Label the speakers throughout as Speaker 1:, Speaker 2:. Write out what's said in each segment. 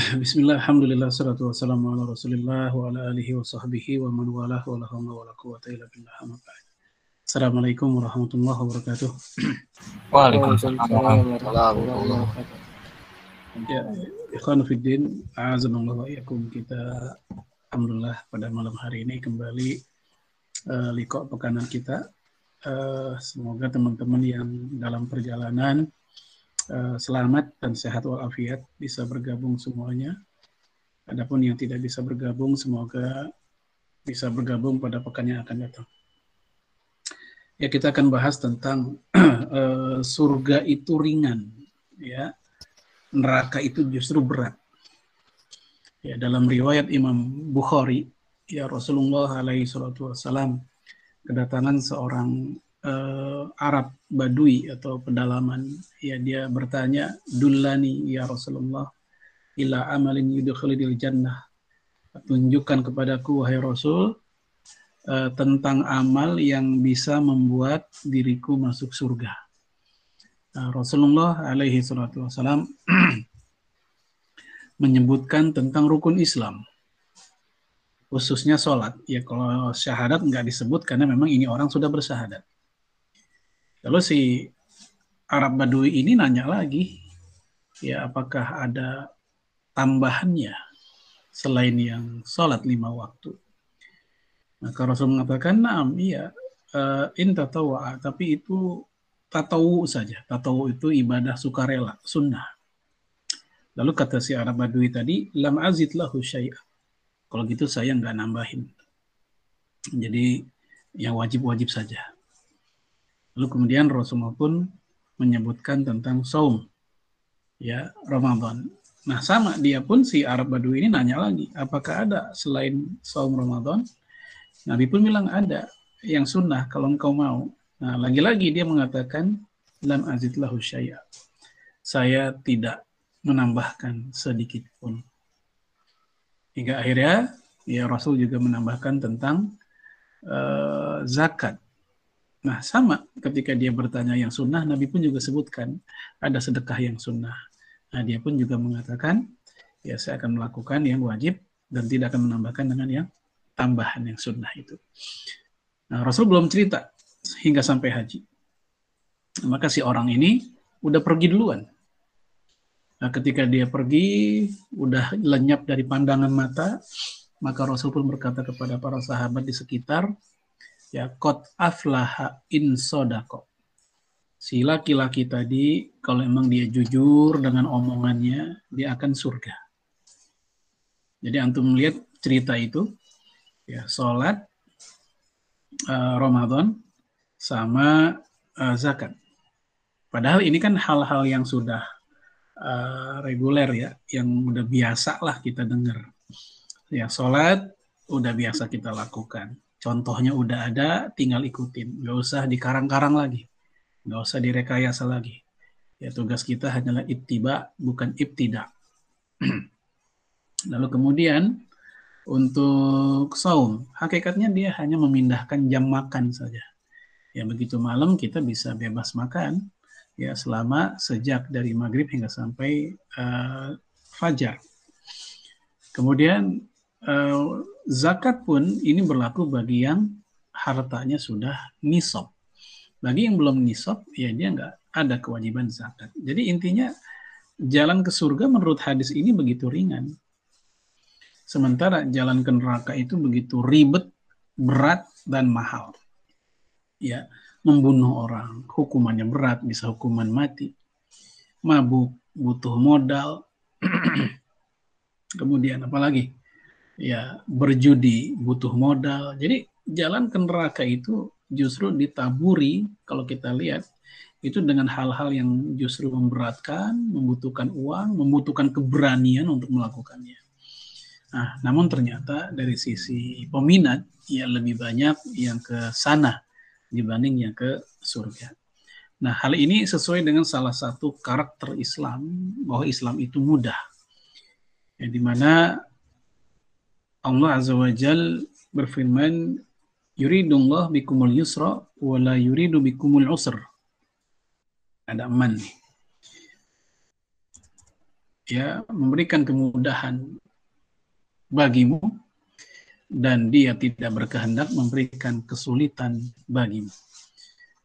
Speaker 1: Bismillah, alhamdulillah, salatu wassalamu ala rasulillah wa ala alihi wa sahbihi wa man walah wa la hawla wa la quwata illa billah amma ba'd. Assalamualaikum warahmatullahi wabarakatuh.
Speaker 2: Waalaikumsalam warahmatullahi wabarakatuh.
Speaker 1: Ya, ikhwan fiddin, a'azanallah wa iyakum kita alhamdulillah pada malam hari ini kembali uh, liko pekanan kita. Uh, semoga teman-teman yang dalam perjalanan Eh, selamat dan sehat walafiat bisa bergabung semuanya. Adapun yang tidak bisa bergabung semoga bisa bergabung pada pekan yang akan datang. Ya kita akan bahas tentang uh, surga itu ringan, ya neraka itu justru berat. Ya dalam riwayat Imam Bukhari, ya Rasulullah alaihi wasalam kedatangan seorang uh, Arab Badui atau pedalaman. Ya dia bertanya dullani ya Rasulullah ila amalin yudkhilul jannah? Tunjukkan kepadaku wahai Rasul uh, tentang amal yang bisa membuat diriku masuk surga. Uh, Rasulullah alaihi salatu wasalam menyebutkan tentang rukun Islam khususnya sholat. Ya kalau syahadat nggak disebut karena memang ini orang sudah bersyahadat Lalu si Arab Badui ini nanya lagi, ya apakah ada tambahannya selain yang sholat lima waktu? Maka Rasul mengatakan, nah, iya, uh, in tatawa, tapi itu tatawu saja. Tatawu itu ibadah sukarela, sunnah. Lalu kata si Arab Badui tadi, lam azid lahu. Kalau gitu saya nggak nambahin. Jadi yang wajib-wajib saja. Lalu kemudian Rasulullah pun menyebutkan tentang saum ya Ramadan. Nah sama dia pun si Arab Badui ini nanya lagi, apakah ada selain saum Ramadan? Nabi pun bilang ada yang sunnah kalau engkau mau. Nah lagi-lagi dia mengatakan lam azid lahu syaya. Saya tidak menambahkan sedikit pun. Hingga akhirnya ya Rasul juga menambahkan tentang uh, zakat Nah, sama ketika dia bertanya yang sunnah, Nabi pun juga sebutkan ada sedekah yang sunnah. Nah, dia pun juga mengatakan, ya saya akan melakukan yang wajib dan tidak akan menambahkan dengan yang tambahan yang sunnah itu. Nah, Rasul belum cerita hingga sampai haji. Maka si orang ini udah pergi duluan. Nah, ketika dia pergi, udah lenyap dari pandangan mata, maka Rasul pun berkata kepada para sahabat di sekitar, ya kot aflaha in sodako. Si laki-laki tadi kalau emang dia jujur dengan omongannya, dia akan surga. Jadi antum melihat cerita itu, ya sholat uh, Ramadan sama uh, zakat. Padahal ini kan hal-hal yang sudah uh, reguler ya, yang udah biasa lah kita dengar. Ya sholat udah biasa kita lakukan Contohnya udah ada, tinggal ikutin. Nggak usah dikarang-karang lagi. Nggak usah direkayasa lagi. Ya tugas kita hanyalah ittiba, bukan ibtida. Lalu kemudian untuk saum, hakikatnya dia hanya memindahkan jam makan saja. Ya begitu malam kita bisa bebas makan ya selama sejak dari maghrib hingga sampai uh, fajar. Kemudian uh, zakat pun ini berlaku bagi yang hartanya sudah nisab. Bagi yang belum nisab, ya dia nggak ada kewajiban zakat. Jadi intinya jalan ke surga menurut hadis ini begitu ringan. Sementara jalan ke neraka itu begitu ribet, berat, dan mahal. Ya, membunuh orang, hukumannya berat, bisa hukuman mati. Mabuk, butuh modal. Kemudian apalagi? Ya berjudi butuh modal. Jadi jalan ke neraka itu justru ditaburi kalau kita lihat itu dengan hal-hal yang justru memberatkan, membutuhkan uang, membutuhkan keberanian untuk melakukannya. Nah, namun ternyata dari sisi peminat ya lebih banyak yang ke sana dibanding yang ke surga. Nah, hal ini sesuai dengan salah satu karakter Islam bahwa Islam itu mudah. Ya, di mana Allah Azza wa Jal berfirman, Yuridullah bikumul yusra wa la yuridu bikumul usr. Ada man ya memberikan kemudahan bagimu dan dia tidak berkehendak memberikan kesulitan bagimu.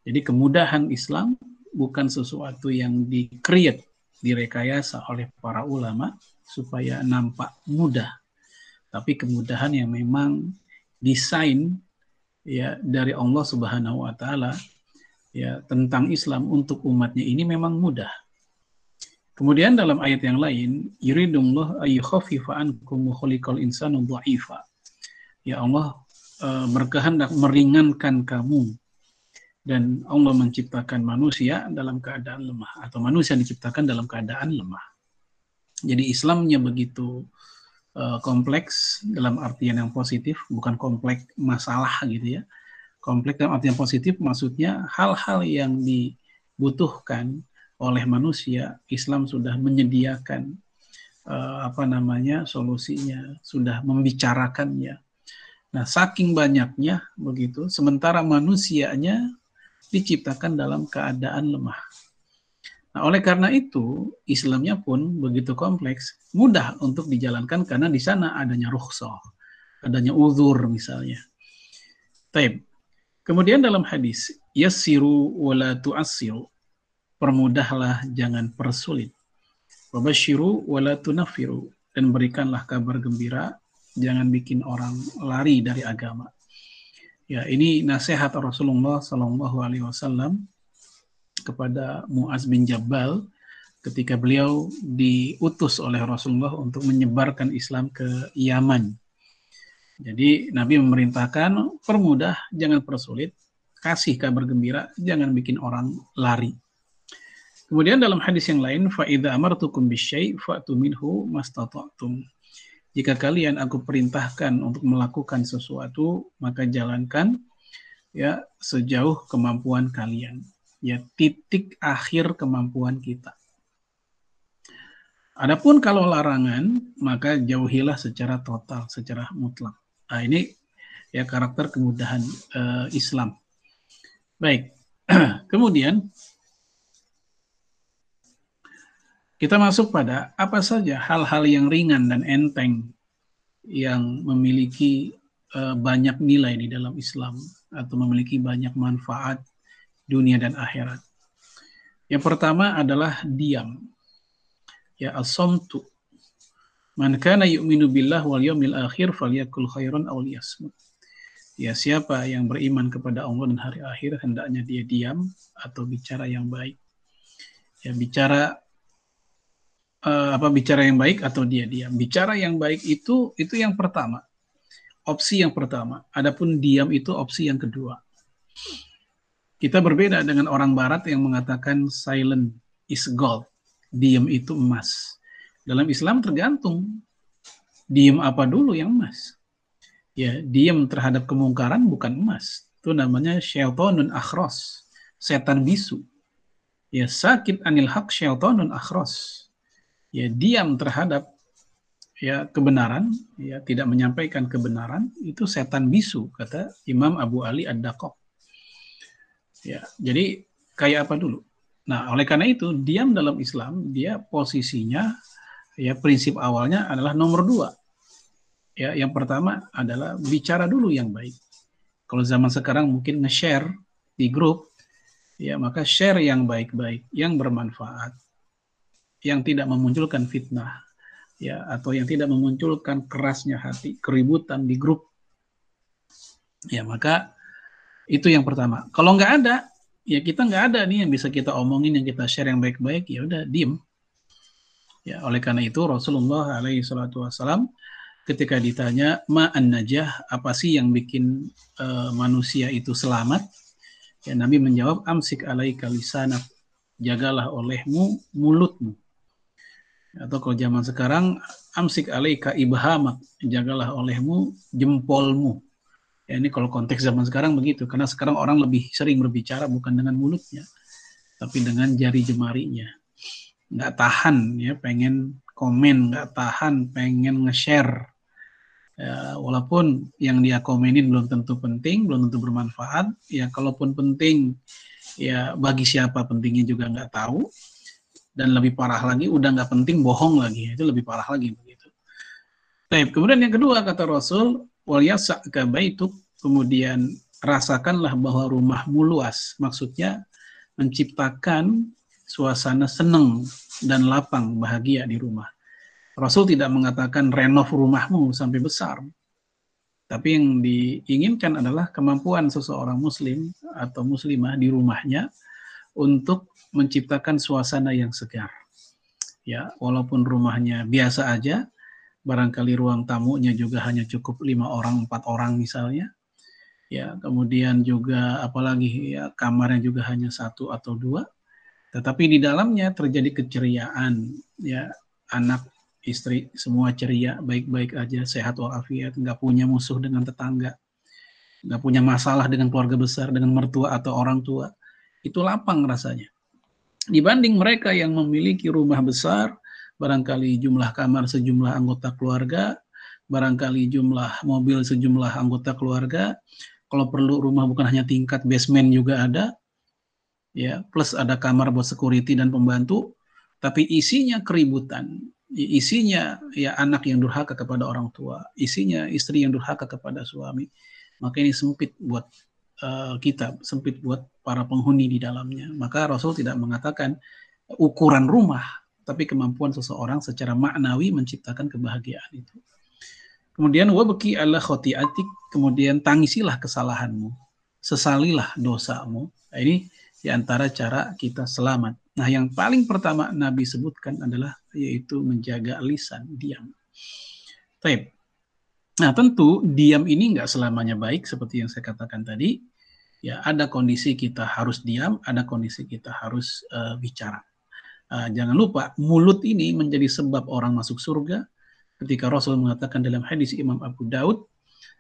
Speaker 1: Jadi kemudahan Islam bukan sesuatu yang di-create, direkayasa oleh para ulama supaya nampak mudah. Tapi kemudahan yang memang desain ya dari Allah Subhanahu wa taala ya tentang Islam untuk umatnya ini memang mudah. Kemudian dalam ayat yang lain, yuridullah ayyukhaffifa ankum khuliqal insanu dha'ifa ya Allah uh, berkehendak meringankan kamu dan Allah menciptakan manusia dalam keadaan lemah atau manusia diciptakan dalam keadaan lemah. Jadi Islamnya begitu uh, kompleks dalam artian yang positif, bukan kompleks masalah gitu ya. Kompleks dalam artian positif maksudnya hal-hal yang dibutuhkan oleh manusia, Islam sudah menyediakan uh, apa namanya solusinya, sudah membicarakannya Nah, saking banyaknya begitu, sementara manusianya diciptakan dalam keadaan lemah. Nah, oleh karena itu, Islamnya pun begitu kompleks, mudah untuk dijalankan karena di sana adanya rukhsah, adanya uzur misalnya. Taib. Kemudian dalam hadis, yassiru wala tu'assiru. Permudahlah, jangan persulit. Wabashiru wala tunafiru. Dan berikanlah kabar gembira jangan bikin orang lari dari agama. Ya, ini nasihat Rasulullah Shallallahu Alaihi Wasallam kepada Muaz bin Jabal ketika beliau diutus oleh Rasulullah untuk menyebarkan Islam ke Yaman. Jadi Nabi memerintahkan permudah, jangan persulit, kasih kabar gembira, jangan bikin orang lari. Kemudian dalam hadis yang lain, faida amartukum bisyai fa'tu minhu jika kalian aku perintahkan untuk melakukan sesuatu, maka jalankan ya sejauh kemampuan kalian. Ya titik akhir kemampuan kita. Adapun kalau larangan, maka jauhilah secara total, secara mutlak. Nah, ini ya karakter kemudahan uh, Islam. Baik. Kemudian Kita masuk pada apa saja hal-hal yang ringan dan enteng yang memiliki uh, banyak nilai di dalam Islam atau memiliki banyak manfaat dunia dan akhirat. Yang pertama adalah diam. Ya as-samtu. Man kana yu'minu billah wal yawmil akhir falyakul khairan aw liyasmut. Ya siapa yang beriman kepada Allah dan hari akhir hendaknya dia diam atau bicara yang baik. Ya bicara uh, apa bicara yang baik atau dia diam. Bicara yang baik itu itu yang pertama. Opsi yang pertama. Adapun diam itu opsi yang kedua. Kita berbeda dengan orang barat yang mengatakan silent is gold. Diam itu emas. Dalam Islam tergantung diam apa dulu yang emas. Ya, diam terhadap kemungkaran bukan emas. Itu namanya syaitanun akhros. Setan bisu. Ya, sakit anil haq syaitanun akhros ya diam terhadap ya kebenaran, ya tidak menyampaikan kebenaran itu setan bisu kata Imam Abu Ali Ad-Daqaq. Ya, jadi kayak apa dulu? Nah, oleh karena itu diam dalam Islam dia posisinya ya prinsip awalnya adalah nomor dua. Ya, yang pertama adalah bicara dulu yang baik. Kalau zaman sekarang mungkin nge-share di grup, ya maka share yang baik-baik, yang bermanfaat, yang tidak memunculkan fitnah ya atau yang tidak memunculkan kerasnya hati, keributan di grup. Ya, maka itu yang pertama. Kalau nggak ada, ya kita nggak ada nih yang bisa kita omongin, yang kita share yang baik-baik, ya udah diem. Ya, oleh karena itu Rasulullah alaihi salatu wasalam ketika ditanya ma'an najah, apa sih yang bikin uh, manusia itu selamat? Ya, Nabi menjawab amsik alaika lisanak, jagalah olehmu mulutmu atau kalau zaman sekarang amsik alaika ibhamak jagalah olehmu jempolmu ya ini kalau konteks zaman sekarang begitu karena sekarang orang lebih sering berbicara bukan dengan mulutnya tapi dengan jari jemarinya nggak tahan ya pengen komen nggak tahan pengen nge-share ya, walaupun yang dia komenin belum tentu penting belum tentu bermanfaat ya kalaupun penting ya bagi siapa pentingnya juga nggak tahu dan lebih parah lagi udah nggak penting bohong lagi itu lebih parah lagi begitu. Baik, kemudian yang kedua kata Rasul wal yasaka baituk kemudian rasakanlah bahwa rumahmu luas maksudnya menciptakan suasana senang dan lapang bahagia di rumah. Rasul tidak mengatakan renov rumahmu sampai besar. Tapi yang diinginkan adalah kemampuan seseorang muslim atau muslimah di rumahnya untuk menciptakan suasana yang segar. Ya, walaupun rumahnya biasa aja, barangkali ruang tamunya juga hanya cukup lima orang, empat orang misalnya. Ya, kemudian juga apalagi ya kamarnya juga hanya satu atau dua. Tetapi di dalamnya terjadi keceriaan, ya anak istri semua ceria, baik-baik aja, sehat walafiat, nggak punya musuh dengan tetangga, nggak punya masalah dengan keluarga besar, dengan mertua atau orang tua. Itu lapang rasanya dibanding mereka yang memiliki rumah besar, barangkali jumlah kamar sejumlah anggota keluarga, barangkali jumlah mobil sejumlah anggota keluarga, kalau perlu rumah bukan hanya tingkat basement juga ada, ya plus ada kamar buat security dan pembantu, tapi isinya keributan, isinya ya anak yang durhaka kepada orang tua, isinya istri yang durhaka kepada suami, maka ini sempit buat uh, kita, sempit buat para penghuni di dalamnya. Maka Rasul tidak mengatakan ukuran rumah, tapi kemampuan seseorang secara maknawi menciptakan kebahagiaan itu. Kemudian wabki ala khotiatik, kemudian tangisilah kesalahanmu, sesalilah dosamu. Nah, ini di antara cara kita selamat. Nah, yang paling pertama Nabi sebutkan adalah yaitu menjaga lisan, diam. Taib. Nah, tentu diam ini nggak selamanya baik seperti yang saya katakan tadi ya ada kondisi kita harus diam, ada kondisi kita harus uh, bicara. Uh, jangan lupa mulut ini menjadi sebab orang masuk surga. Ketika Rasul mengatakan dalam hadis Imam Abu Daud,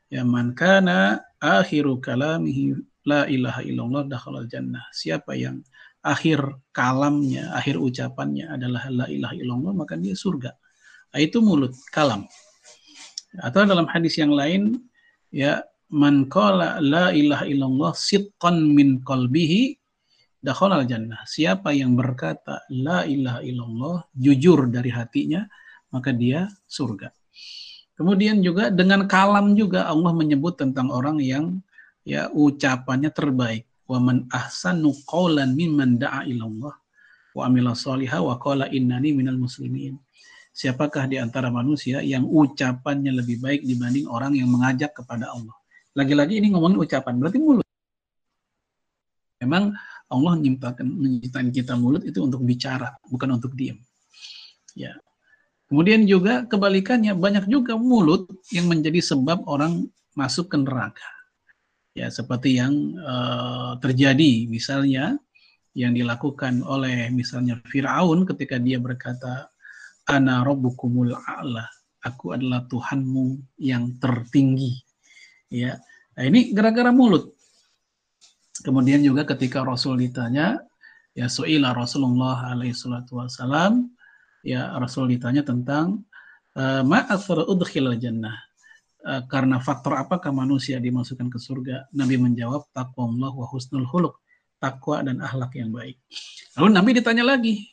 Speaker 1: ya man kana akhiru kalamihi la ilaha illallah dakhalal jannah. Siapa yang akhir kalamnya, akhir ucapannya adalah la ilaha illallah, maka dia surga. Nah, itu mulut, kalam. Atau dalam hadis yang lain, ya man qala la ilaha illallah sidqan min qalbihi dakhalal jannah. Siapa yang berkata la ilaha illallah jujur dari hatinya, maka dia surga. Kemudian juga dengan kalam juga Allah menyebut tentang orang yang ya ucapannya terbaik. Wa man ahsanu qawlan mimman da'a ilallah wa amila salihah wa qala innani minal muslimin. Siapakah di antara manusia yang ucapannya lebih baik dibanding orang yang mengajak kepada Allah? Lagi-lagi ini ngomongin ucapan, berarti mulut. Memang Allah menciptakan, menciptakan kita mulut itu untuk bicara, bukan untuk diam. Ya. Kemudian juga kebalikannya banyak juga mulut yang menjadi sebab orang masuk ke neraka. Ya, seperti yang uh, terjadi misalnya yang dilakukan oleh misalnya Firaun ketika dia berkata ana rabbukumul a'la, aku adalah Tuhanmu yang tertinggi. Ya, nah ini gara-gara mulut. Kemudian juga ketika Rasul ditanya, ya su'ilah Rasulullah alaihi salatu ya Rasul ditanya tentang eh, ma'athar jannah. Uh, karena faktor apakah manusia dimasukkan ke surga? Nabi menjawab takwa Allah wa husnul huluk, takwa dan akhlak yang baik. Lalu Nabi ditanya lagi,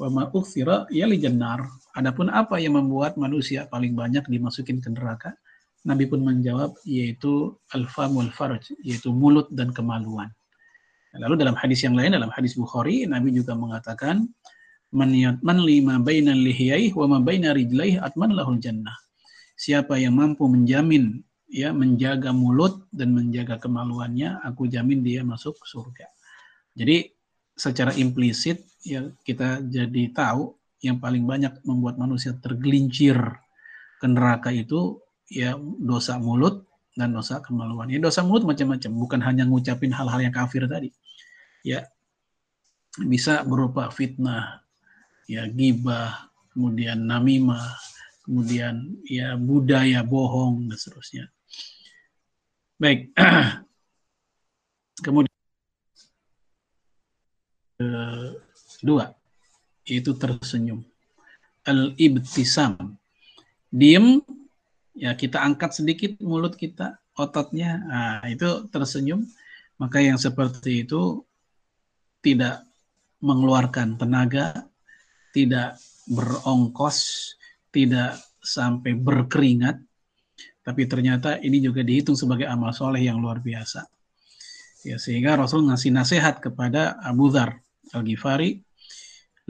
Speaker 1: wa ma'ukhira ya li jannar. Adapun apa yang membuat manusia paling banyak dimasukin ke neraka? Nabi pun menjawab yaitu al-famul farj, yaitu mulut dan kemaluan. Lalu dalam hadis yang lain dalam hadis Bukhari Nabi juga mengatakan man man lima baina lihiyaih wa ma baina rijlaih atman lahul jannah. Siapa yang mampu menjamin ya menjaga mulut dan menjaga kemaluannya, aku jamin dia masuk surga. Jadi secara implisit ya kita jadi tahu yang paling banyak membuat manusia tergelincir ke neraka itu ya dosa mulut dan dosa kemaluan. Ya dosa mulut macam-macam, bukan hanya ngucapin hal-hal yang kafir tadi. Ya bisa berupa fitnah, ya gibah, kemudian namimah, kemudian ya budaya bohong dan seterusnya. Baik. kemudian dua yaitu tersenyum. Al-ibtisam. Diem ya kita angkat sedikit mulut kita, ototnya, nah, itu tersenyum, maka yang seperti itu tidak mengeluarkan tenaga, tidak berongkos, tidak sampai berkeringat, tapi ternyata ini juga dihitung sebagai amal soleh yang luar biasa. Ya, sehingga Rasul ngasih nasihat kepada Abu Dhar Al-Ghifari,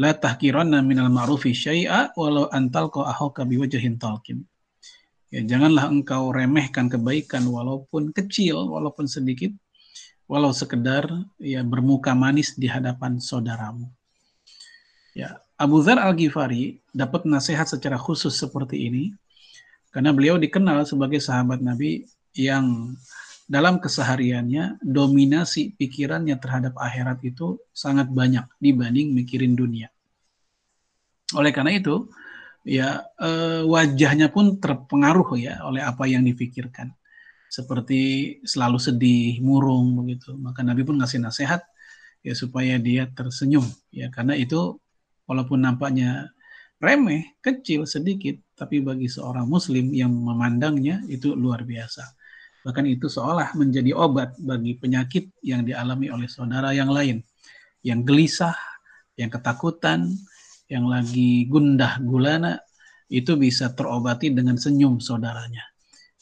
Speaker 1: La tahkiranna minal ma'rufi syai'a walau antal ko ahoka biwajahin talkin. Ya, janganlah engkau remehkan kebaikan walaupun kecil, walaupun sedikit, walau sekedar ya bermuka manis di hadapan saudaramu. Ya, Abu Dhar Al-Ghifari dapat nasihat secara khusus seperti ini karena beliau dikenal sebagai sahabat Nabi yang dalam kesehariannya dominasi pikirannya terhadap akhirat itu sangat banyak dibanding mikirin dunia. Oleh karena itu, ya eh, wajahnya pun terpengaruh ya oleh apa yang dipikirkan. Seperti selalu sedih, murung begitu. Maka Nabi pun ngasih nasihat ya supaya dia tersenyum ya karena itu walaupun nampaknya remeh, kecil, sedikit, tapi bagi seorang muslim yang memandangnya itu luar biasa. Bahkan itu seolah menjadi obat bagi penyakit yang dialami oleh saudara yang lain. Yang gelisah, yang ketakutan, yang lagi gundah gulana, itu bisa terobati dengan senyum saudaranya.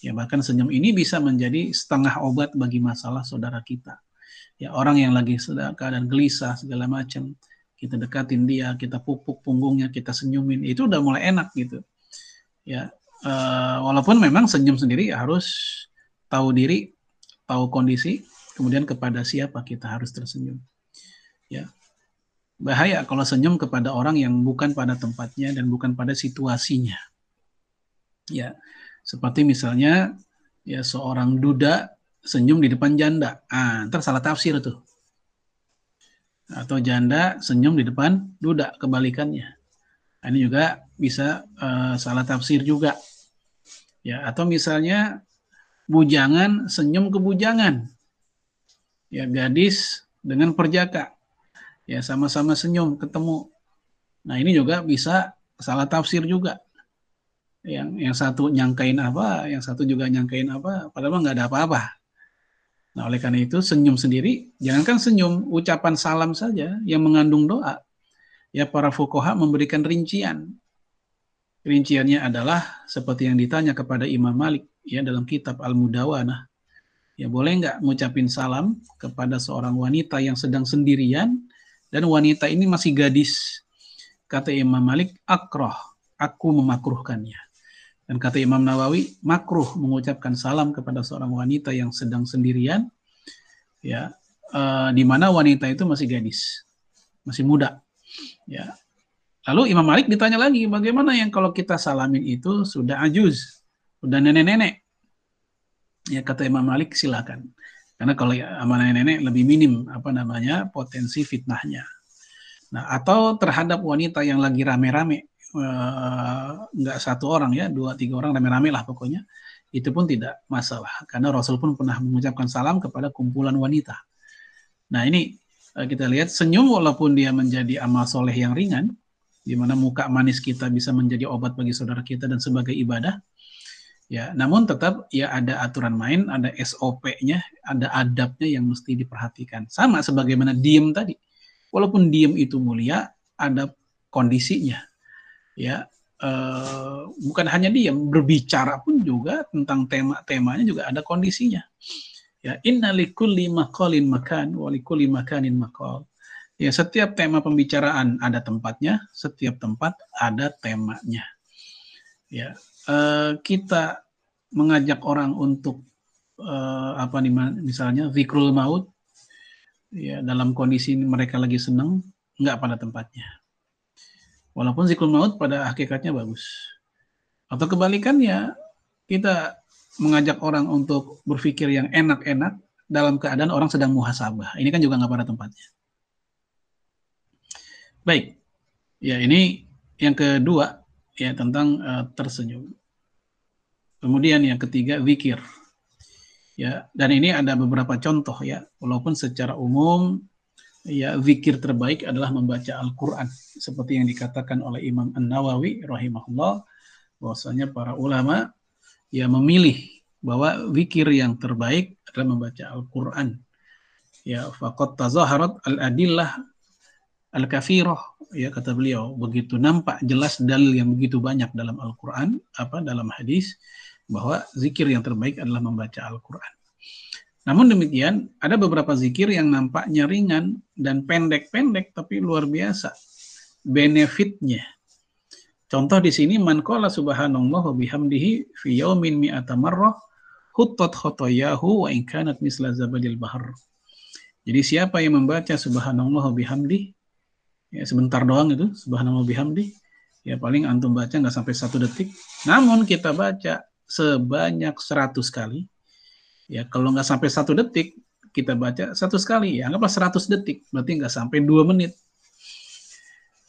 Speaker 1: Ya bahkan senyum ini bisa menjadi setengah obat bagi masalah saudara kita. Ya orang yang lagi sedang keadaan gelisah segala macam, kita dekatin dia, kita pupuk punggungnya, kita senyumin, itu udah mulai enak gitu ya uh, walaupun memang senyum sendiri harus tahu diri tahu kondisi kemudian kepada siapa kita harus tersenyum ya bahaya kalau senyum kepada orang yang bukan pada tempatnya dan bukan pada situasinya ya seperti misalnya ya seorang duda senyum di depan janda ah ntar salah tafsir tuh atau janda senyum di depan duda kebalikannya ini juga bisa uh, salah tafsir juga. Ya, atau misalnya bujangan senyum ke bujangan. Ya, gadis dengan perjaka. Ya, sama-sama senyum ketemu. Nah, ini juga bisa salah tafsir juga. Yang yang satu nyangkain apa, yang satu juga nyangkain apa, padahal nggak ada apa-apa. Nah, oleh karena itu senyum sendiri, jangankan senyum, ucapan salam saja yang mengandung doa. Ya para fukoha memberikan rincian Rinciannya adalah seperti yang ditanya kepada Imam Malik ya dalam kitab Al-Mudawanah. Ya boleh nggak ngucapin salam kepada seorang wanita yang sedang sendirian dan wanita ini masih gadis. Kata Imam Malik, akroh, aku memakruhkannya. Dan kata Imam Nawawi, makruh mengucapkan salam kepada seorang wanita yang sedang sendirian, ya, uh, di mana wanita itu masih gadis, masih muda, ya, Lalu Imam Malik ditanya lagi, bagaimana yang kalau kita salamin itu sudah ajuz, sudah nenek-nenek? Ya kata Imam Malik silakan. Karena kalau ya, sama nenek-nenek lebih minim apa namanya potensi fitnahnya. Nah atau terhadap wanita yang lagi rame-rame, eh, satu orang ya, dua tiga orang rame-rame lah pokoknya, itu pun tidak masalah. Karena Rasul pun pernah mengucapkan salam kepada kumpulan wanita. Nah ini eh, kita lihat senyum walaupun dia menjadi amal soleh yang ringan, di mana muka manis kita bisa menjadi obat bagi saudara kita dan sebagai ibadah. Ya, namun tetap ya ada aturan main, ada SOP-nya, ada adabnya yang mesti diperhatikan. Sama sebagaimana diem tadi. Walaupun diem itu mulia, ada kondisinya. Ya, eh, bukan hanya diem, berbicara pun juga tentang tema-temanya juga ada kondisinya. Ya, inna likulli maqalin makan wa likulli makanin maqal. Ya, setiap tema pembicaraan ada tempatnya, setiap tempat ada temanya. Ya, eh, kita mengajak orang untuk eh, apa nih misalnya zikrul maut ya dalam kondisi mereka lagi senang nggak pada tempatnya. Walaupun zikrul maut pada hakikatnya bagus. Atau kebalikannya, kita mengajak orang untuk berpikir yang enak-enak dalam keadaan orang sedang muhasabah. Ini kan juga nggak pada tempatnya. Baik, ya ini yang kedua ya tentang uh, tersenyum. Kemudian yang ketiga zikir. Ya, dan ini ada beberapa contoh ya, walaupun secara umum ya zikir terbaik adalah membaca Al-Qur'an seperti yang dikatakan oleh Imam An-Nawawi rahimahullah bahwasanya para ulama ya memilih bahwa zikir yang terbaik adalah membaca Al-Qur'an. Ya, faqad tazaharat al-adillah al-kafirah ya kata beliau begitu nampak jelas dalil yang begitu banyak dalam Al-Qur'an apa dalam hadis bahwa zikir yang terbaik adalah membaca Al-Qur'an. Namun demikian, ada beberapa zikir yang nampaknya ringan dan pendek-pendek tapi luar biasa benefitnya. Contoh di sini man qala subhanallah wa bihamdihi fi yaumin mi'ata marrah huttat khotoyahu wa in kanat misla zabadil bahr. Jadi siapa yang membaca subhanallah wa bihamdi ya sebentar doang itu subhanallah bihamdi ya paling antum baca nggak sampai satu detik. Namun kita baca sebanyak 100 kali. Ya kalau nggak sampai satu detik kita baca satu sekali ya anggaplah 100 detik berarti nggak sampai dua menit.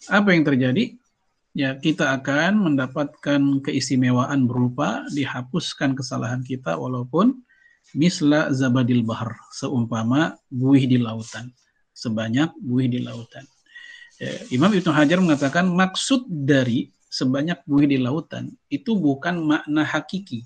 Speaker 1: Apa yang terjadi? ya kita akan mendapatkan keistimewaan berupa dihapuskan kesalahan kita walaupun misla zabadil bahar seumpama buih di lautan sebanyak buih di lautan Imam Ibnu Hajar mengatakan maksud dari sebanyak buih di lautan itu bukan makna hakiki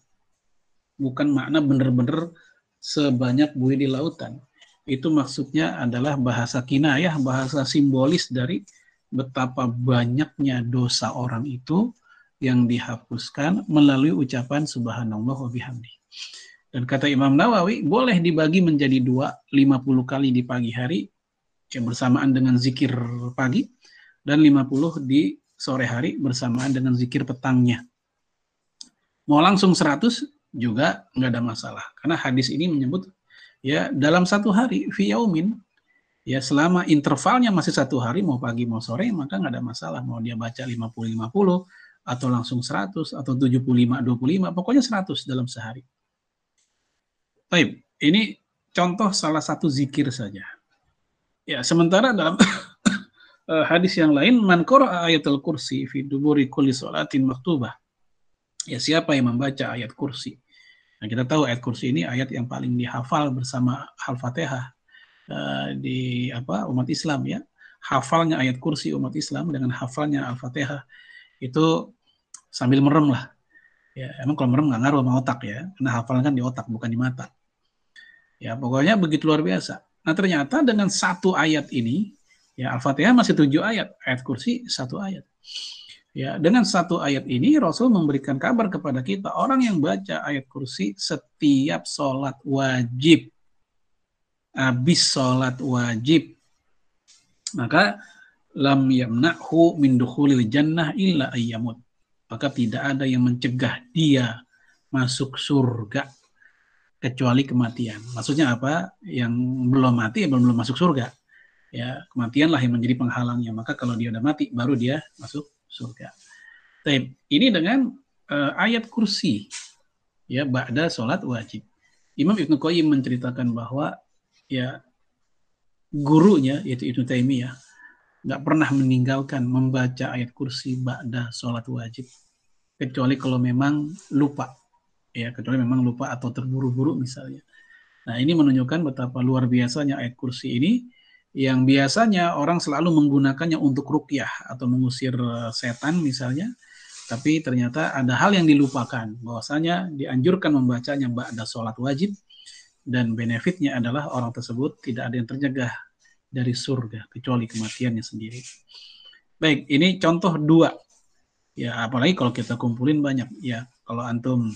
Speaker 1: bukan makna benar-benar sebanyak buih di lautan itu maksudnya adalah bahasa kinayah bahasa simbolis dari betapa banyaknya dosa orang itu yang dihapuskan melalui ucapan subhanallah wa bihamdi. Dan kata Imam Nawawi, boleh dibagi menjadi dua, 50 kali di pagi hari, yang bersamaan dengan zikir pagi, dan 50 di sore hari bersamaan dengan zikir petangnya. Mau langsung 100 juga nggak ada masalah. Karena hadis ini menyebut, ya dalam satu hari, fi yaumin, ya selama intervalnya masih satu hari mau pagi mau sore maka nggak ada masalah mau dia baca 50 50 atau langsung 100 atau 75 25 pokoknya 100 dalam sehari. Baik, ini contoh salah satu zikir saja. Ya, sementara dalam eh, hadis yang lain man ayatul kursi fi duburi kulli salatin maktubah. Ya, siapa yang membaca ayat kursi? Nah, kita tahu ayat kursi ini ayat yang paling dihafal bersama Al-Fatihah uh, di apa umat Islam ya. Hafalnya ayat kursi umat Islam dengan hafalnya Al-Fatihah itu sambil merem lah. Ya emang kalau merem nggak ngaruh sama otak ya. Karena hafalnya kan di otak bukan di mata. Ya pokoknya begitu luar biasa nah ternyata dengan satu ayat ini ya Al-Fatihah masih tujuh ayat ayat kursi satu ayat. Ya, dengan satu ayat ini Rasul memberikan kabar kepada kita orang yang baca ayat kursi setiap sholat wajib habis sholat wajib. Maka lam yamna'hu min dukhulil jannah illa ayyamut maka tidak ada yang mencegah dia masuk surga kecuali kematian. Maksudnya apa? Yang belum mati belum, belum masuk surga. Ya kematianlah yang menjadi penghalangnya. Maka kalau dia udah mati baru dia masuk surga. Tapi ini dengan uh, ayat kursi. Ya ba'da sholat wajib. Imam Ibnu Qayyim menceritakan bahwa ya gurunya yaitu Ibnu Taimiyah nggak pernah meninggalkan membaca ayat kursi ba'da sholat wajib. Kecuali kalau memang lupa ya kecuali memang lupa atau terburu-buru misalnya nah ini menunjukkan betapa luar biasanya ayat kursi ini yang biasanya orang selalu menggunakannya untuk rukyah atau mengusir eh, setan misalnya tapi ternyata ada hal yang dilupakan bahwasanya dianjurkan membacanya ba'da sholat wajib dan benefitnya adalah orang tersebut tidak ada yang terjaga dari surga kecuali kematiannya sendiri. Baik, ini contoh dua. Ya, apalagi kalau kita kumpulin banyak. Ya, kalau antum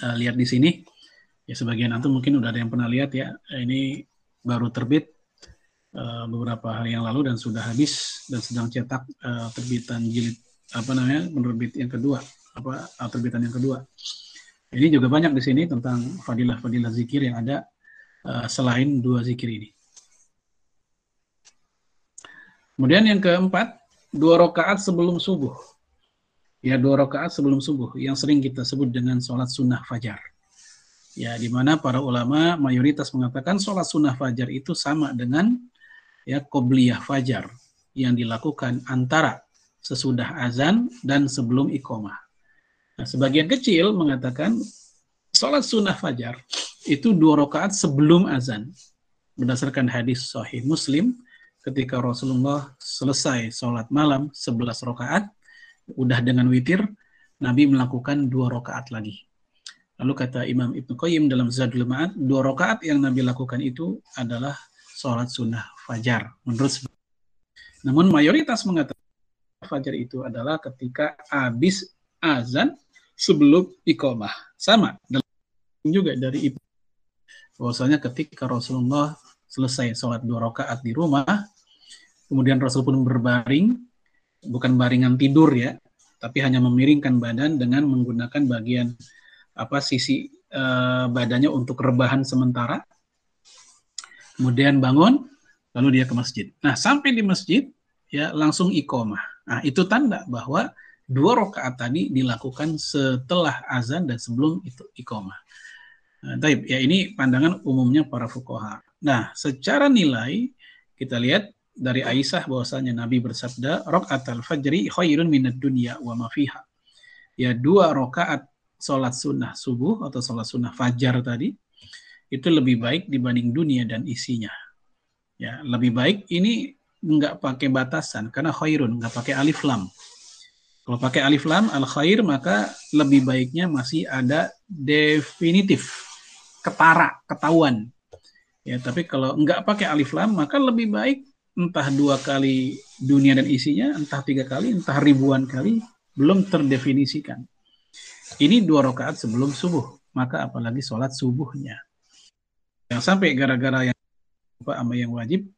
Speaker 1: uh, lihat di sini, ya sebagian antum mungkin udah ada yang pernah lihat ya. Ini baru terbit uh, beberapa hari yang lalu dan sudah habis dan sedang cetak uh, terbitan jilid apa namanya penerbit yang kedua apa terbitan yang kedua ini juga banyak di sini tentang fadilah-fadilah zikir yang ada uh, selain dua zikir ini. Kemudian yang keempat, dua rakaat sebelum subuh. Ya, dua rakaat sebelum subuh yang sering kita sebut dengan sholat sunnah fajar. Ya, di mana para ulama mayoritas mengatakan sholat sunnah fajar itu sama dengan ya qobliyah fajar yang dilakukan antara sesudah azan dan sebelum iqomah. Nah, sebagian kecil mengatakan sholat sunnah fajar itu dua rakaat sebelum azan. Berdasarkan hadis Sahih Muslim, ketika Rasulullah selesai sholat malam 11 rakaat, udah dengan witir, Nabi melakukan dua rakaat lagi. Lalu kata Imam Ibn Qayyim dalam Zadul Ma'ad, dua rakaat yang Nabi lakukan itu adalah sholat sunnah fajar. Menurut Namun mayoritas mengatakan fajar itu adalah ketika habis azan sebelum iqamah. Sama juga dari itu. Bahwasanya ketika Rasulullah selesai sholat dua rakaat di rumah, kemudian Rasul pun berbaring, bukan baringan tidur ya, tapi hanya memiringkan badan dengan menggunakan bagian apa sisi uh, badannya untuk rebahan sementara. Kemudian bangun, lalu dia ke masjid. Nah, sampai di masjid ya langsung iqomah. Nah, itu tanda bahwa dua rakaat tadi dilakukan setelah azan dan sebelum itu iqomah. Nah, taib, ya ini pandangan umumnya para fukoha. Nah, secara nilai kita lihat dari Aisyah bahwasanya Nabi bersabda, "Rakaat al-fajri khairun minad dunya wa ma fiha." Ya, dua rakaat sholat sunnah subuh atau sholat sunnah fajar tadi itu lebih baik dibanding dunia dan isinya. Ya, lebih baik ini nggak pakai batasan karena khairun nggak pakai alif lam. Kalau pakai alif lam al khair maka lebih baiknya masih ada definitif ketara, ketahuan. Ya, tapi kalau nggak pakai alif lam, maka lebih baik entah dua kali dunia dan isinya, entah tiga kali, entah ribuan kali, belum terdefinisikan. Ini dua rakaat sebelum subuh, maka apalagi sholat subuhnya. Yang sampai gara-gara yang apa ama yang wajib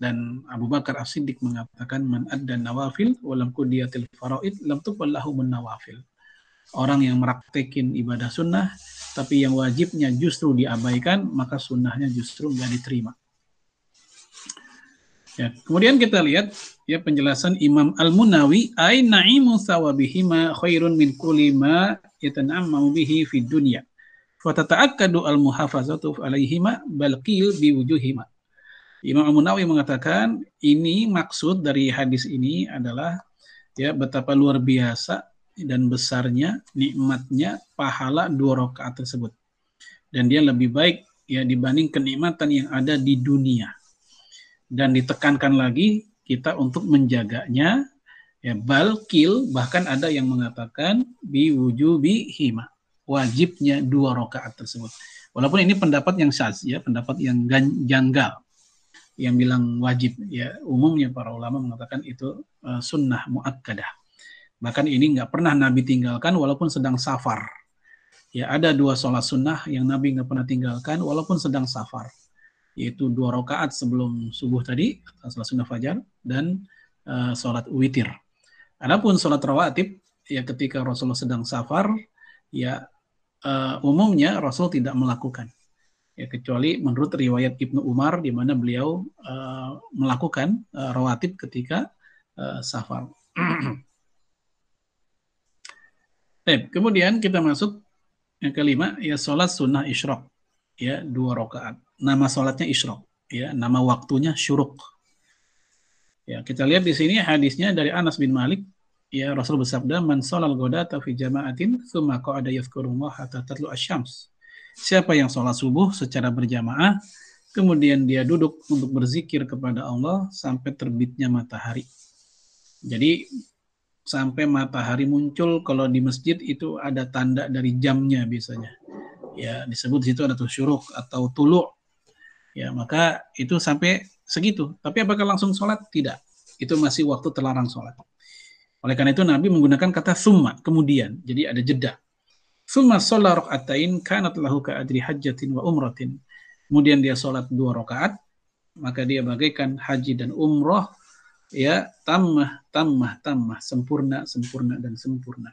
Speaker 1: dan Abu Bakar As-Siddiq mengatakan man adda nawafil walam kudiyatil faraid lam tuqballahu nawafil. Orang yang meraktekin ibadah sunnah tapi yang wajibnya justru diabaikan, maka sunnahnya justru nggak diterima. Ya, kemudian kita lihat ya penjelasan Imam Al-Munawi ay na'imu sawabihima khairun min kulli ma yatanammu bihi fid dunya. Fatata'akkadu al-muhafazatu alaihima bal qil biwujuhima. Imam Al-Munawi mengatakan ini maksud dari hadis ini adalah ya betapa luar biasa dan besarnya nikmatnya pahala dua rakaat tersebut. Dan dia lebih baik ya dibanding kenikmatan yang ada di dunia. Dan ditekankan lagi kita untuk menjaganya ya balkil bahkan ada yang mengatakan bi wujubi hima wajibnya dua rakaat tersebut walaupun ini pendapat yang syaz ya pendapat yang janggal yang bilang wajib ya umumnya para ulama mengatakan itu uh, sunnah muakkadah Bahkan ini nggak pernah Nabi tinggalkan walaupun sedang safar. Ya ada dua sholat sunnah yang Nabi nggak pernah tinggalkan walaupun sedang safar. Yaitu dua rakaat sebelum subuh tadi, sholat sunnah fajar, dan uh, sholat witir. Adapun sholat rawatib, ya ketika Rasulullah sedang safar, ya uh, umumnya Rasul tidak melakukan. Ya, kecuali menurut riwayat Ibnu Umar di mana beliau uh, melakukan uh, rawatib ketika uh, safar. Baik, kemudian kita masuk yang kelima ya sholat sunnah isyrok ya dua rakaat. Nama sholatnya isyrok ya nama waktunya syuruk. Ya kita lihat di sini hadisnya dari Anas bin Malik ya Rasul bersabda man sholal ghadata fi jama'atin tsumma qa'ada yadhkurullah hatta tatlu asyams. Siapa yang sholat subuh secara berjamaah kemudian dia duduk untuk berzikir kepada Allah sampai terbitnya matahari. Jadi sampai matahari muncul kalau di masjid itu ada tanda dari jamnya biasanya ya disebut situ ada tuh syuruk atau tulu ya maka itu sampai segitu. Tapi apakah langsung sholat? Tidak. Itu masih waktu terlarang sholat. Oleh karena itu Nabi menggunakan kata summa kemudian. Jadi ada jeda. Summa sholat rokaatain kanat lahu adri hajjatin wa umratin. Kemudian dia sholat dua rakaat maka dia bagaikan haji dan umroh ya tamah tamah tamah sempurna sempurna dan sempurna.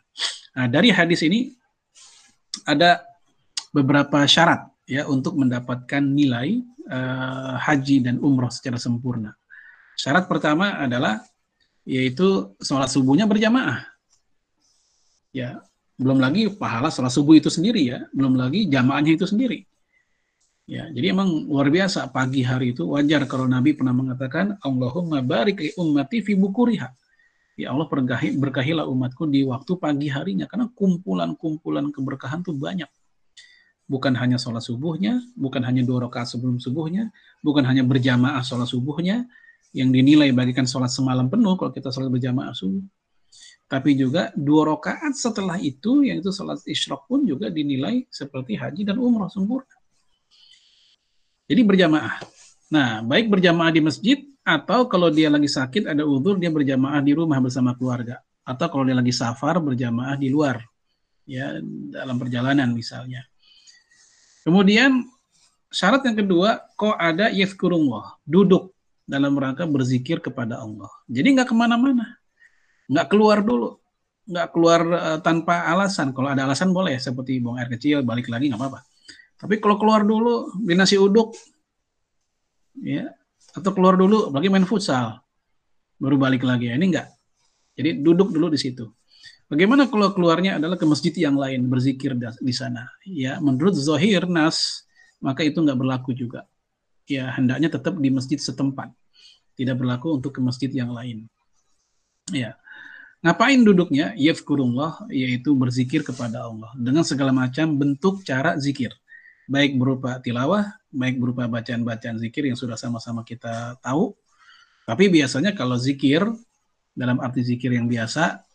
Speaker 1: Nah, dari hadis ini ada beberapa syarat ya untuk mendapatkan nilai uh, haji dan umroh secara sempurna. Syarat pertama adalah yaitu sholat subuhnya berjamaah. Ya, belum lagi pahala sholat subuh itu sendiri ya, belum lagi jamaahnya itu sendiri. Ya, jadi emang luar biasa pagi hari itu wajar kalau Nabi pernah mengatakan Allahumma barik li ummati fi bukuriha. Ya Allah berkahi, berkahilah umatku di waktu pagi harinya karena kumpulan-kumpulan keberkahan itu banyak. Bukan hanya sholat subuhnya, bukan hanya dua rakaat sebelum subuhnya, bukan hanya berjamaah sholat subuhnya yang dinilai bagikan sholat semalam penuh kalau kita sholat berjamaah subuh. Tapi juga dua rakaat setelah itu, yang itu sholat isyrok pun juga dinilai seperti haji dan umrah sempurna. Jadi berjamaah. Nah, baik berjamaah di masjid Atau kalau dia lagi sakit ada udur dia berjamaah di rumah bersama keluarga. Atau kalau dia lagi safar berjamaah di luar ya dalam perjalanan misalnya. Kemudian syarat yang kedua kok ada yafkurullah duduk dalam rangka berzikir kepada Allah. Jadi nggak ke mana-mana, nggak keluar dulu, nggak keluar uh, tanpa alasan. Kalau ada alasan boleh, seperti buang air kecil, balik lagi nggak apa-apa. Tapi kalau keluar dulu, beli nasi uduk, ya atau keluar dulu apalagi main futsal baru balik lagi ini enggak jadi duduk dulu di situ bagaimana kalau keluarnya adalah ke masjid yang lain berzikir di sana? Ya menurut zahir nas maka itu enggak berlaku juga. Ya hendaknya tetap di masjid setempat. Tidak berlaku untuk ke masjid yang lain. Ya. Ngapain duduknya? Yafkurullah yaitu berzikir kepada Allah. Dengan segala macam bentuk cara zikir. Baik berupa tilawah, baik berupa bacaan-bacaan zikir yang sudah sama-sama kita tahu. Tapi biasanya kalau zikir dalam arti zikir yang biasa,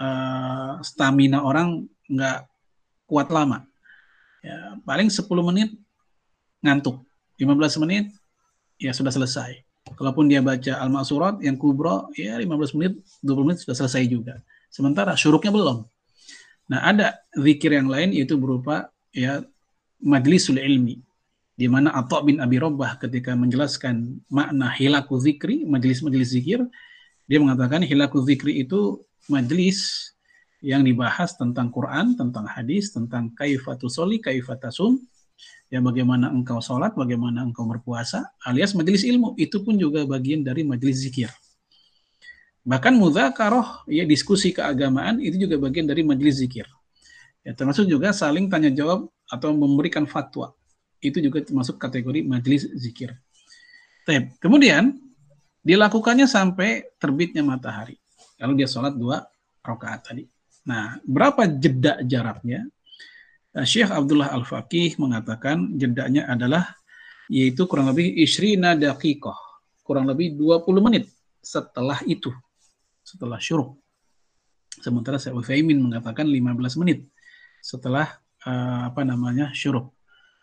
Speaker 1: uh, stamina orang nggak kuat lama. Ya, paling 10 menit ngantuk, 15 menit ya sudah selesai. Kalaupun dia baca Al-Ma'surat yang kubro, ya 15 menit, 20 menit sudah selesai juga. Sementara syuruknya belum. Nah, ada zikir yang lain itu berupa ya majlisul ilmi di mana Atha bin Abi Rabbah ketika menjelaskan makna hilaku zikri, majlis-majlis zikir, dia mengatakan hilaku zikri itu majlis yang dibahas tentang Quran, tentang hadis, tentang kaifatu soli, kaifatasum, ya bagaimana engkau sholat, bagaimana engkau berpuasa, alias majlis ilmu, itu pun juga bagian dari majlis zikir. Bahkan mudhakaroh, ya diskusi keagamaan, itu juga bagian dari majlis zikir. Ya, termasuk juga saling tanya jawab atau memberikan fatwa. Itu juga termasuk kategori majelis zikir. Kemudian dilakukannya sampai terbitnya matahari. Lalu dia sholat dua rakaat tadi. Nah, berapa jeda jaraknya? Nah, Syekh Abdullah Al-Faqih mengatakan jedanya adalah yaitu kurang lebih isrina daqiqah. Kurang lebih 20 menit setelah itu. Setelah syuruk. Sementara Syekh Uthaymin mengatakan 15 menit setelah uh, apa namanya syuruk.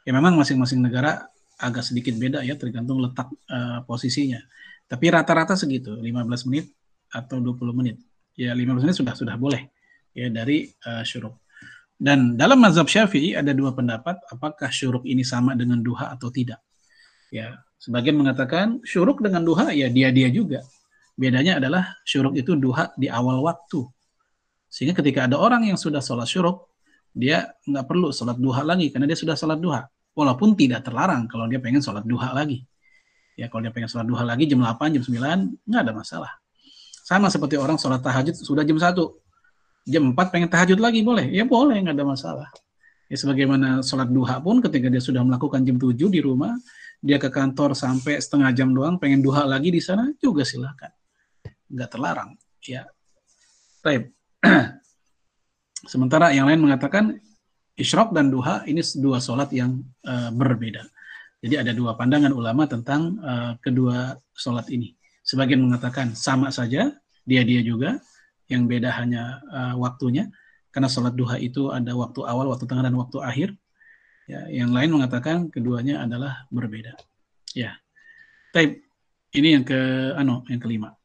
Speaker 1: Ya memang masing-masing negara agak sedikit beda ya tergantung letak uh, posisinya. Tapi rata-rata segitu, 15 menit atau 20 menit. Ya 15 menit sudah sudah boleh ya dari uh, syuruk. Dan dalam mazhab Syafi'i ada dua pendapat apakah syuruk ini sama dengan duha atau tidak. Ya, sebagian mengatakan syuruk dengan duha ya dia-dia juga. Bedanya adalah syuruk itu duha di awal waktu. Sehingga ketika ada orang yang sudah sholat syuruk, dia nggak perlu sholat duha lagi karena dia sudah sholat duha. Walaupun tidak terlarang kalau dia pengen sholat duha lagi. Ya kalau dia pengen sholat duha lagi jam 8, jam 9, nggak ada masalah. Sama seperti orang sholat tahajud sudah jam 1. Jam 4 pengen tahajud lagi boleh? Ya boleh, nggak ada masalah. Ya sebagaimana sholat duha pun ketika dia sudah melakukan jam 7 di rumah, dia ke kantor sampai setengah jam doang, pengen duha lagi di sana juga silahkan. Nggak terlarang. Ya. Baik. Sementara yang lain mengatakan isyrok dan duha ini dua sholat yang uh, berbeda. Jadi ada dua pandangan ulama tentang uh, kedua sholat ini. Sebagian mengatakan sama saja, dia-dia juga, yang beda hanya uh, waktunya, karena sholat duha itu ada waktu awal, waktu tengah, dan waktu akhir. Ya, yang lain mengatakan keduanya adalah berbeda. Ya, Taib. Ini yang ke, ano, yang kelima.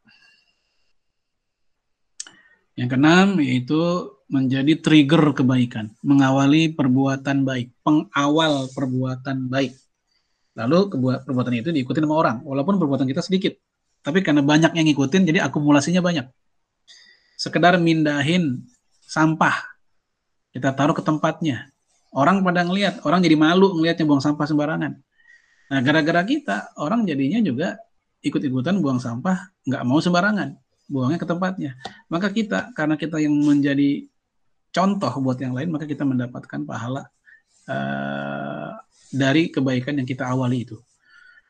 Speaker 1: Yang keenam yaitu menjadi trigger kebaikan, mengawali perbuatan baik, pengawal perbuatan baik. Lalu perbuatan itu diikuti sama orang, walaupun perbuatan kita sedikit. Tapi karena banyak yang ngikutin, jadi akumulasinya banyak. Sekedar mindahin sampah, kita taruh ke tempatnya. Orang pada ngelihat, orang jadi malu ngelihatnya buang sampah sembarangan. Nah, gara-gara kita, orang jadinya juga ikut-ikutan buang sampah, nggak mau sembarangan, buangnya ke tempatnya. Maka kita, karena kita yang menjadi contoh buat yang lain, maka kita mendapatkan pahala uh, dari kebaikan yang kita awali itu.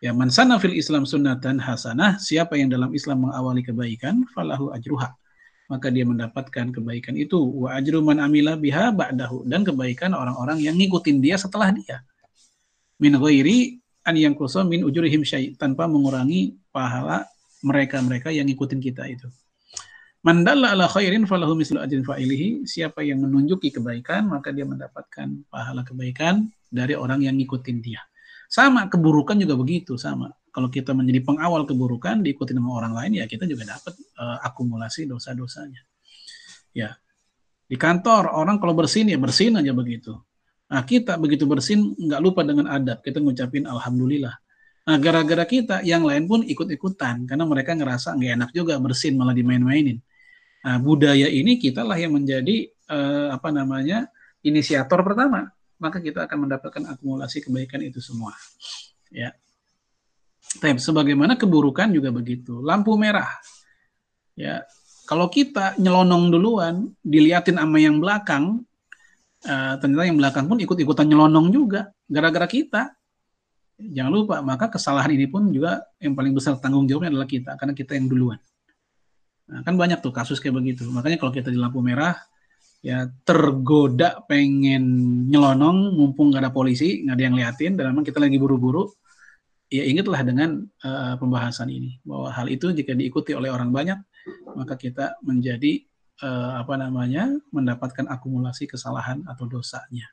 Speaker 1: Ya, man sana fil Islam sunnatan hasanah, siapa yang dalam Islam mengawali kebaikan, falahu ajruha. Maka dia mendapatkan kebaikan itu. Wa ajru man amila biha ba'dahu. Dan kebaikan orang-orang yang ngikutin dia setelah dia. Min ghairi an yang min ujurihim syai. Tanpa mengurangi pahala mereka-mereka yang ngikutin kita itu. Mandalla ala khairin falahu mislu ajrin fa'ilihi. Siapa yang menunjuki kebaikan, maka dia mendapatkan pahala kebaikan dari orang yang ngikutin dia. Sama, keburukan juga begitu, sama. kalau kita menjadi pengawal keburukan diikuti sama orang lain ya kita juga dapat uh, akumulasi dosa-dosanya. Ya. Di kantor orang kalau bersin ya bersin aja begitu. Nah, kita begitu bersin nggak lupa dengan adab. Kita ngucapin alhamdulillah. Nah, gara-gara kita yang lain pun ikut-ikutan karena mereka ngerasa nggak enak juga bersin malah dimain-mainin. Nah, budaya ini kita lah yang menjadi uh, apa namanya inisiator pertama. Maka kita akan mendapatkan akumulasi kebaikan itu semua. Ya. Tapi sebagaimana keburukan juga begitu. Lampu merah. Ya, kalau kita nyelonong duluan, diliatin sama yang belakang, uh, ternyata yang belakang pun ikut-ikutan nyelonong juga gara-gara kita. Jangan lupa, maka kesalahan ini pun juga yang paling besar tanggung jawabnya adalah kita karena kita yang duluan. Nah, kan banyak tuh kasus kayak begitu. Makanya kalau kita di lampu merah, ya tergoda pengen nyelonong, mumpung nggak ada polisi, nggak ada yang liatin, dan memang kita lagi buru-buru, ya ingatlah dengan uh, pembahasan ini bahwa hal itu jika diikuti oleh orang banyak maka kita menjadi uh, apa namanya mendapatkan akumulasi kesalahan atau dosanya.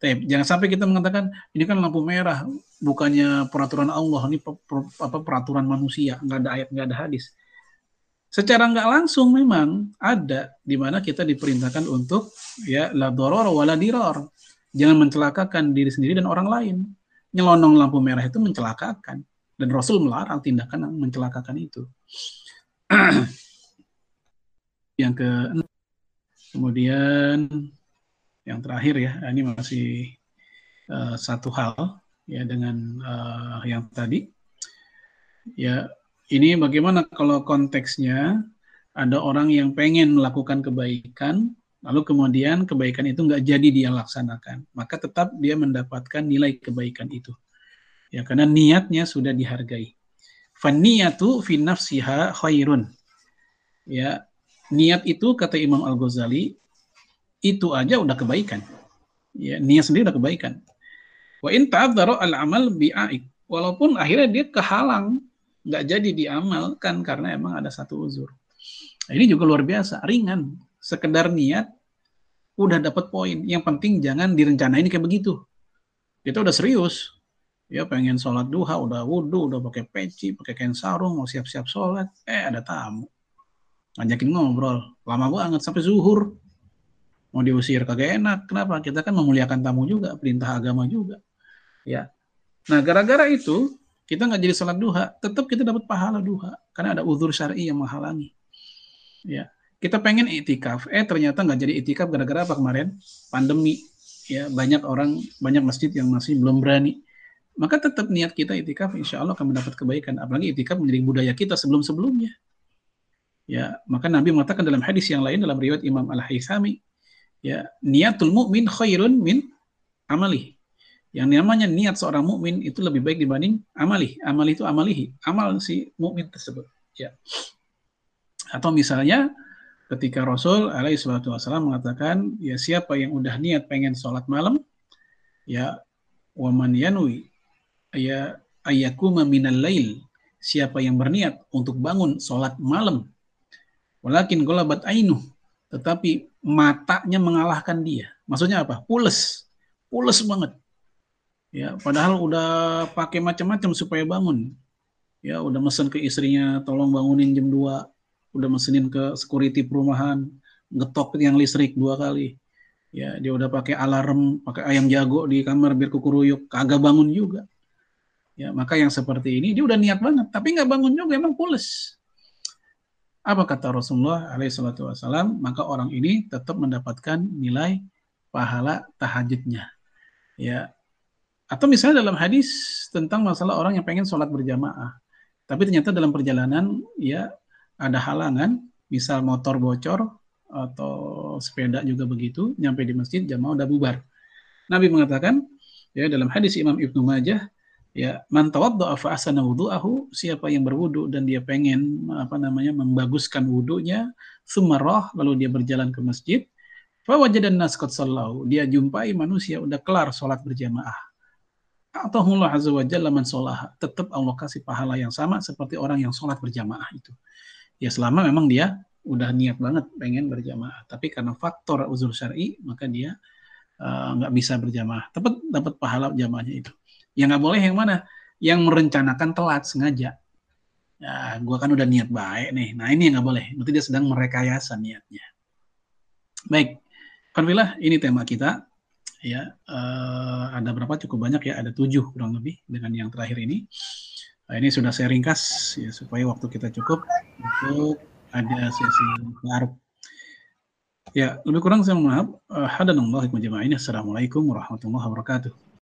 Speaker 1: Tapi jangan sampai kita mengatakan ini kan lampu merah bukannya peraturan Allah ini apa peraturan manusia nggak ada ayat nggak ada hadis. Secara nggak langsung memang ada di mana kita diperintahkan untuk ya la doror wala diror. Jangan mencelakakan diri sendiri dan orang lain nyelonong lampu merah itu mencelakakan dan Rasul melarang tindakan yang mencelakakan itu. yang ke kemudian yang terakhir ya ini masih uh, satu hal ya dengan uh, yang tadi ya ini bagaimana kalau konteksnya ada orang yang pengen melakukan kebaikan lalu kemudian kebaikan itu nggak jadi dia laksanakan, maka tetap dia mendapatkan nilai kebaikan itu. Ya, karena niatnya sudah dihargai. Faniyatu fi nafsiha khairun. Ya, niat itu kata Imam Al-Ghazali itu aja udah kebaikan. Ya, niat sendiri udah kebaikan. Wa in al-amal bi'aik. Walaupun akhirnya dia kehalang, nggak jadi diamalkan karena emang ada satu uzur. Nah, ini juga luar biasa, ringan sekedar niat udah dapat poin. Yang penting jangan direncanain kayak begitu. Kita udah serius. Ya pengen sholat duha, udah wudhu, udah pakai peci, pakai kain sarung, mau siap-siap sholat. Eh ada tamu. Ngajakin ngobrol. Lama banget sampai zuhur. Mau diusir kagak enak. Kenapa? Kita kan memuliakan tamu juga, perintah agama juga. Ya. Nah gara-gara itu kita nggak jadi sholat duha, tetap kita dapat pahala duha karena ada uzur syari yang menghalangi. Ya kita pengen itikaf, eh ternyata nggak jadi itikaf gara-gara apa kemarin? Pandemi. Ya, banyak orang, banyak masjid yang masih belum berani. Maka tetap niat kita itikaf, insya Allah akan mendapat kebaikan. Apalagi itikaf menjadi budaya kita sebelum-sebelumnya. Ya, maka Nabi mengatakan dalam hadis yang lain dalam riwayat Imam Al Haythami, ya niatul mukmin khairun min amali. Yang namanya niat seorang mukmin itu lebih baik dibanding amali. Amali itu amalihi, amal si mukmin tersebut. Ya. Atau misalnya ketika Rasul alaihi wasallam mengatakan ya siapa yang udah niat pengen sholat malam ya waman yanwi ya ayakuma minal lail siapa yang berniat untuk bangun sholat malam walakin golabat ainu tetapi matanya mengalahkan dia maksudnya apa pules pules banget ya padahal udah pakai macam-macam supaya bangun ya udah mesen ke istrinya tolong bangunin jam 2 udah mesenin ke security perumahan, ngetok yang listrik dua kali. Ya, dia udah pakai alarm, pakai ayam jago di kamar biar kukuruyuk, kagak bangun juga. Ya, maka yang seperti ini dia udah niat banget, tapi nggak bangun juga, emang pules. Apa kata Rasulullah alaihissalatu wassalam? Maka orang ini tetap mendapatkan nilai pahala tahajudnya. Ya, atau misalnya dalam hadis tentang masalah orang yang pengen sholat berjamaah, tapi ternyata dalam perjalanan ya ada halangan, misal motor bocor atau sepeda juga begitu, nyampe di masjid jamaah udah bubar. Nabi mengatakan ya dalam hadis Imam Ibnu Majah ya man tawaddaa fa ahsana wudu'ahu siapa yang berwudu dan dia pengen apa namanya membaguskan wudunya sumarah lalu dia berjalan ke masjid fa wajadan nas qad dia jumpai manusia udah kelar salat berjamaah atau Allah azza wa jalla man tetap Allah kasih pahala yang sama seperti orang yang sholat berjamaah itu ya selama memang dia udah niat banget pengen berjamaah tapi karena faktor uzur syari maka dia uh, nggak bisa berjamaah dapat dapat pahala jamaahnya itu yang nggak boleh yang mana yang merencanakan telat sengaja. Ya, gue kan udah niat baik nih. Nah ini yang nggak boleh. Berarti dia sedang merekayasa niatnya. Baik, Alhamdulillah ini tema kita. Ya, uh, ada berapa? Cukup banyak ya. Ada tujuh kurang lebih dengan yang terakhir ini. Nah, ini sudah saya ringkas ya supaya waktu kita cukup untuk ada sesi baru. Ya, lebih kurang saya mohon maaf. Uh, Hadanallahu Assalamualaikum warahmatullahi wabarakatuh.